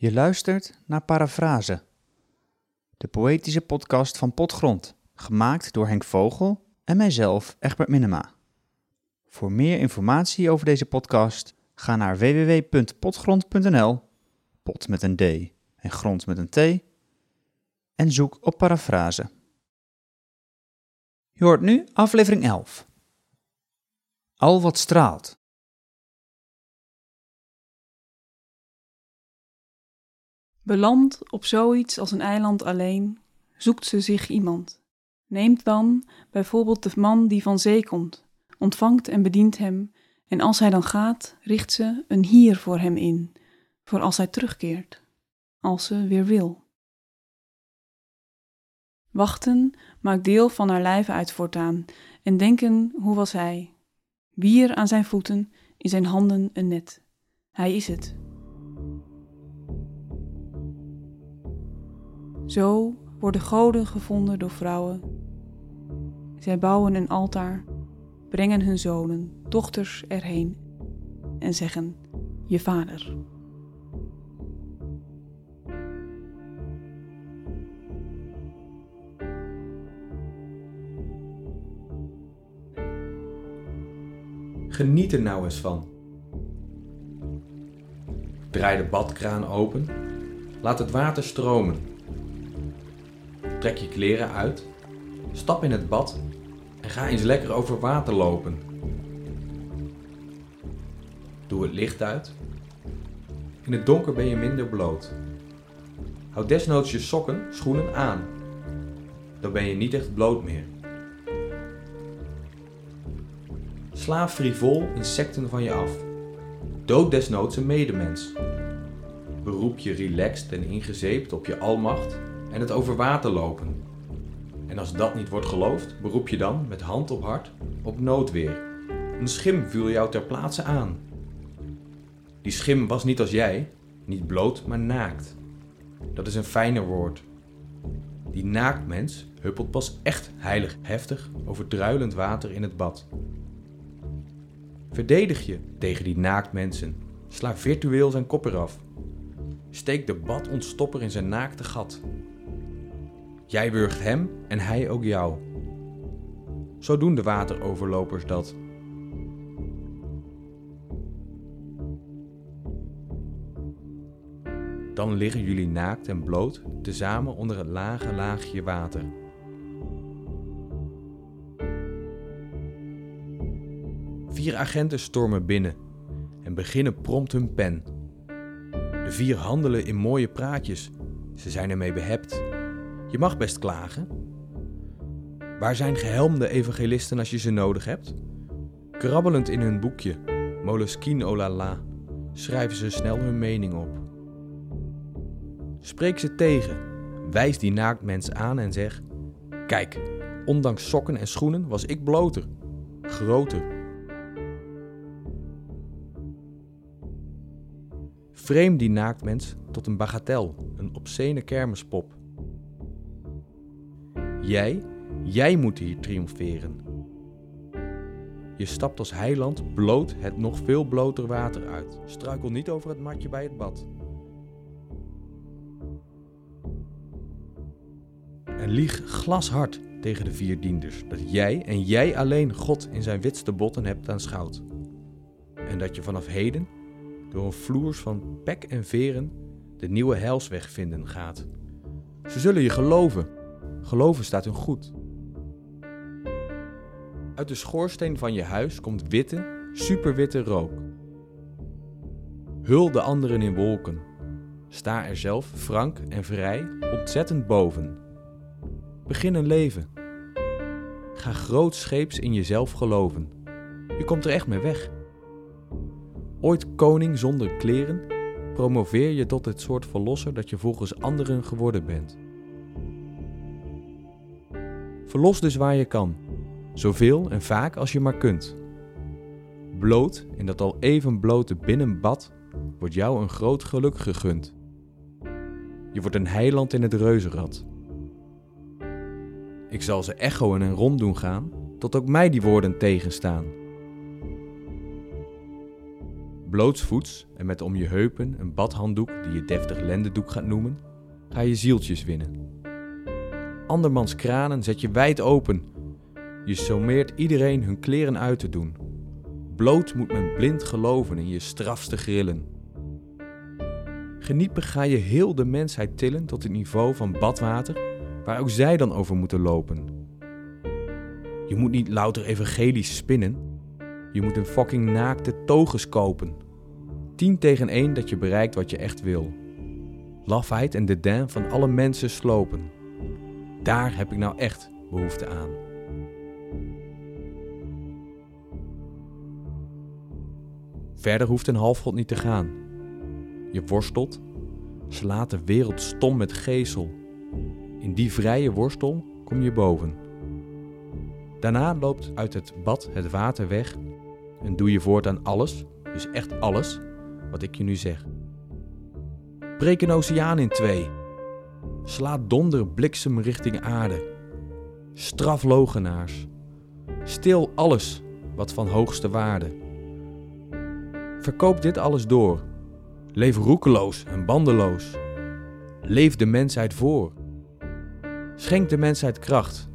Je luistert naar Parafrase, de poëtische podcast van Potgrond, gemaakt door Henk Vogel en mijzelf, Egbert Minema. Voor meer informatie over deze podcast, ga naar www.potgrond.nl, pot met een D en grond met een T, en zoek op Parafrase. Je hoort nu aflevering 11. Al wat straalt. Beland op zoiets als een eiland alleen, zoekt ze zich iemand. Neemt dan bijvoorbeeld de man die van zee komt, ontvangt en bedient hem, en als hij dan gaat, richt ze een hier voor hem in, voor als hij terugkeert, als ze weer wil. Wachten maakt deel van haar lijf uit voortaan, en denken, hoe was hij? Bier aan zijn voeten, in zijn handen een net. Hij is het. Zo worden goden gevonden door vrouwen. Zij bouwen een altaar, brengen hun zonen, dochters erheen en zeggen: Je vader. Geniet er nou eens van. Draai de badkraan open. Laat het water stromen. Trek je kleren uit. Stap in het bad en ga eens lekker over water lopen. Doe het licht uit. In het donker ben je minder bloot. Houd desnoods je sokken, schoenen aan. Dan ben je niet echt bloot meer. Sla frivol insecten van je af. Dood desnoods een medemens. Beroep je relaxed en ingezeept op je almacht en het over water lopen. En als dat niet wordt geloofd, beroep je dan met hand op hart op noodweer. Een schim viel jou ter plaatse aan. Die schim was niet als jij, niet bloot, maar naakt. Dat is een fijner woord. Die naaktmens huppelt pas echt heilig heftig over druilend water in het bad. Verdedig je tegen die naaktmensen. Sla virtueel zijn kop eraf. Steek de badontstopper in zijn naakte gat. Jij wurgt hem en hij ook jou. Zo doen de wateroverlopers dat. Dan liggen jullie naakt en bloot tezamen onder het lage laagje water. Vier agenten stormen binnen en beginnen prompt hun pen. De vier handelen in mooie praatjes. Ze zijn ermee behept. Je mag best klagen. Waar zijn gehelmde evangelisten als je ze nodig hebt? Krabbelend in hun boekje, Moleskine oh la la, schrijven ze snel hun mening op. Spreek ze tegen, wijs die naaktmens aan en zeg: Kijk, ondanks sokken en schoenen was ik bloter, groter. Vreem die naaktmens tot een bagatel, een obscene kermispop. Jij, jij moet hier triomferen. Je stapt als heiland bloot het nog veel bloter water uit. Struikel niet over het matje bij het bad. En lieg glashard tegen de vier dienders dat jij en jij alleen God in zijn witste botten hebt aanschouwd. En dat je vanaf heden door een vloers van pek en veren de nieuwe heilsweg vinden gaat. Ze zullen je geloven. Geloven staat hun goed. Uit de schoorsteen van je huis komt witte, superwitte rook. Hul de anderen in wolken. Sta er zelf frank en vrij ontzettend boven. Begin een leven. Ga grootscheeps in jezelf geloven. Je komt er echt mee weg. Ooit koning zonder kleren, promoveer je tot het soort verlosser dat je volgens anderen geworden bent. Verlos dus waar je kan, zoveel en vaak als je maar kunt. Bloot in dat al even blote binnenbad wordt jou een groot geluk gegund. Je wordt een heiland in het reuzenrad. Ik zal ze echoen en rond doen gaan, tot ook mij die woorden tegenstaan. Blootsvoets en met om je heupen een badhanddoek die je deftig lendendoek gaat noemen, ga je zieltjes winnen. Andermans kranen zet je wijd open. Je sommeert iedereen hun kleren uit te doen. Bloot moet men blind geloven in je strafste grillen. Geniepig ga je heel de mensheid tillen tot het niveau van badwater, waar ook zij dan over moeten lopen. Je moet niet louter evangelisch spinnen, je moet een fucking naakte toges kopen. 10 tegen 1 dat je bereikt wat je echt wil. Lafheid en dédain van alle mensen slopen. Daar heb ik nou echt behoefte aan. Verder hoeft een halfgod niet te gaan. Je worstelt, slaat de wereld stom met geesel. In die vrije worstel kom je boven. Daarna loopt uit het bad het water weg en doe je voortaan alles, dus echt alles, wat ik je nu zeg. Breek een oceaan in twee. Sla donder bliksem richting aarde. Straf logenaars. Stil alles wat van hoogste waarde. Verkoop dit alles door. Leef roekeloos en bandeloos. Leef de mensheid voor. Schenk de mensheid kracht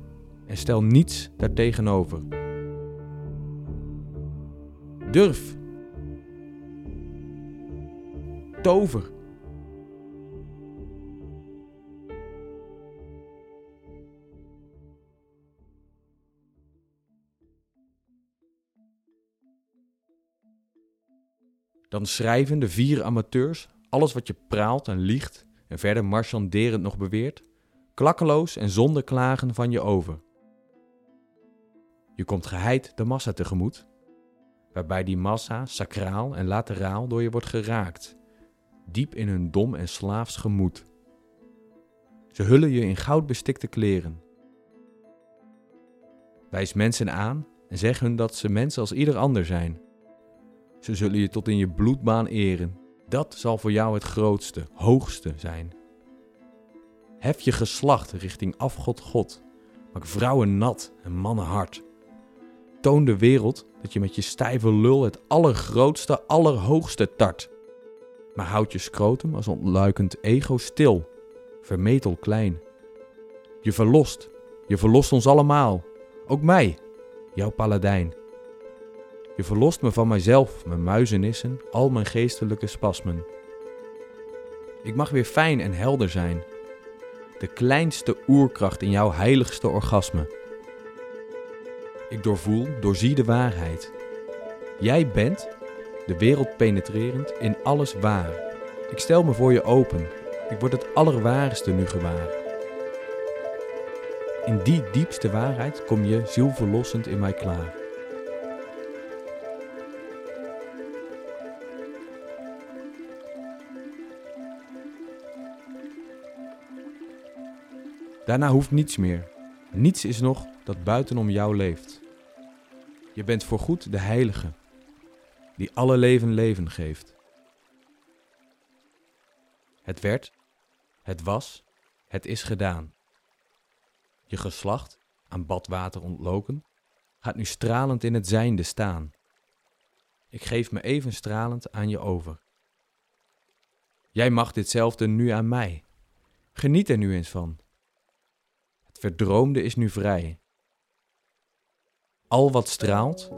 en stel niets daartegenover. Durf. Tover. Dan schrijven de vier amateurs alles wat je praalt en liegt en verder marchanderend nog beweert, klakkeloos en zonder klagen van je over. Je komt geheid de massa tegemoet, waarbij die massa sacraal en lateraal door je wordt geraakt, diep in hun dom en slaafs gemoed. Ze hullen je in goudbestikte kleren. Wijs mensen aan en zeg hun dat ze mensen als ieder ander zijn. Ze zullen je tot in je bloedbaan eren. Dat zal voor jou het grootste, hoogste zijn. Hef je geslacht richting afgod God. Maak vrouwen nat en mannen hard. Toon de wereld dat je met je stijve lul het allergrootste, allerhoogste tart. Maar houd je scrotum als ontluikend ego stil, vermetel klein. Je verlost, je verlost ons allemaal, ook mij, jouw paladijn. Je verlost me van mijzelf, mijn muizenissen, al mijn geestelijke spasmen. Ik mag weer fijn en helder zijn. De kleinste oerkracht in jouw heiligste orgasme. Ik doorvoel, doorzie de waarheid. Jij bent, de wereld penetrerend, in alles waar. Ik stel me voor je open. Ik word het allerwaarste nu gewaar. In die diepste waarheid kom je zielverlossend in mij klaar. Daarna hoeft niets meer. Niets is nog dat buitenom jou leeft. Je bent voorgoed de heilige, die alle leven leven geeft. Het werd, het was, het is gedaan. Je geslacht, aan badwater ontloken, gaat nu stralend in het zijnde staan. Ik geef me even stralend aan je over. Jij mag ditzelfde nu aan mij. Geniet er nu eens van. Het verdroomde is nu vrij. Al wat straalt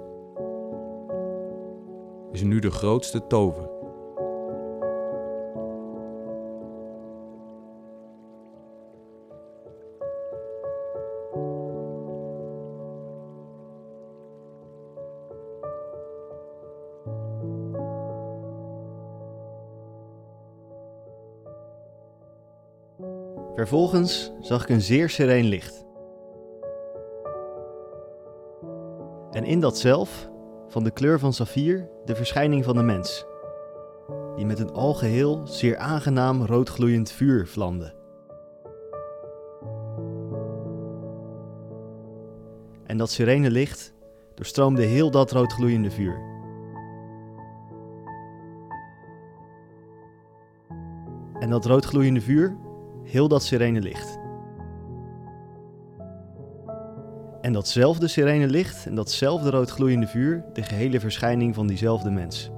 is nu de grootste tover. Vervolgens zag ik een zeer sereen licht. En in dat zelf, van de kleur van saffier, de verschijning van de mens, die met een algeheel zeer aangenaam roodgloeiend vuur vlamde. En dat serene licht doorstroomde heel dat roodgloeiende vuur. En dat roodgloeiende vuur heel dat sirene licht. En datzelfde sirene licht en datzelfde roodgloeiende vuur de gehele verschijning van diezelfde mens.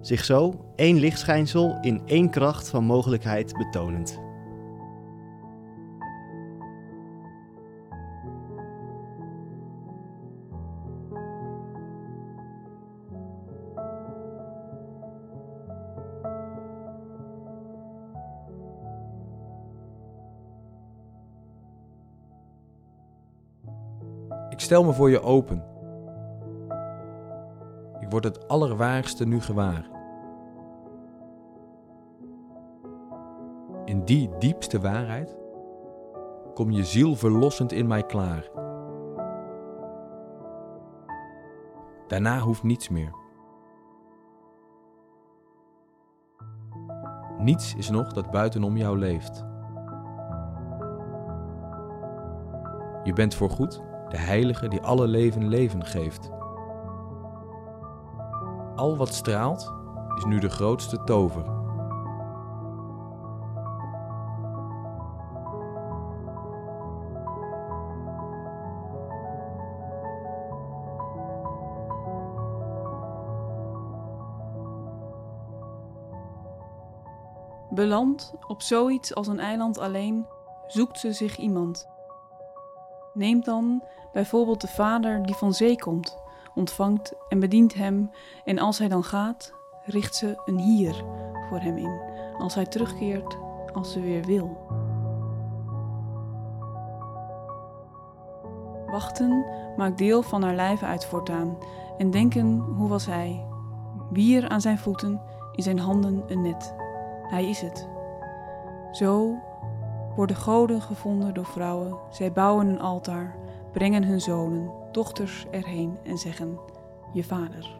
Zich zo één lichtschijnsel in één kracht van mogelijkheid betonend. Ik stel me voor je open. Ik word het allerwaarste nu gewaar. In die diepste waarheid kom je ziel verlossend in mij klaar. Daarna hoeft niets meer. Niets is nog dat buitenom jou leeft. Je bent voorgoed de heilige die alle leven leven geeft. Al wat straalt is nu de grootste tover. Beland op zoiets als een eiland alleen, zoekt ze zich iemand. Neemt dan bijvoorbeeld de vader die van zee komt, ontvangt en bedient hem, en als hij dan gaat, richt ze een hier voor hem in, als hij terugkeert, als ze weer wil. Wachten maakt deel van haar lijven uit voortaan, en denken, hoe was hij? Wier aan zijn voeten, in zijn handen een net. Hij is het. Zo worden goden gevonden door vrouwen. Zij bouwen een altaar, brengen hun zonen, dochters erheen en zeggen: Je vader.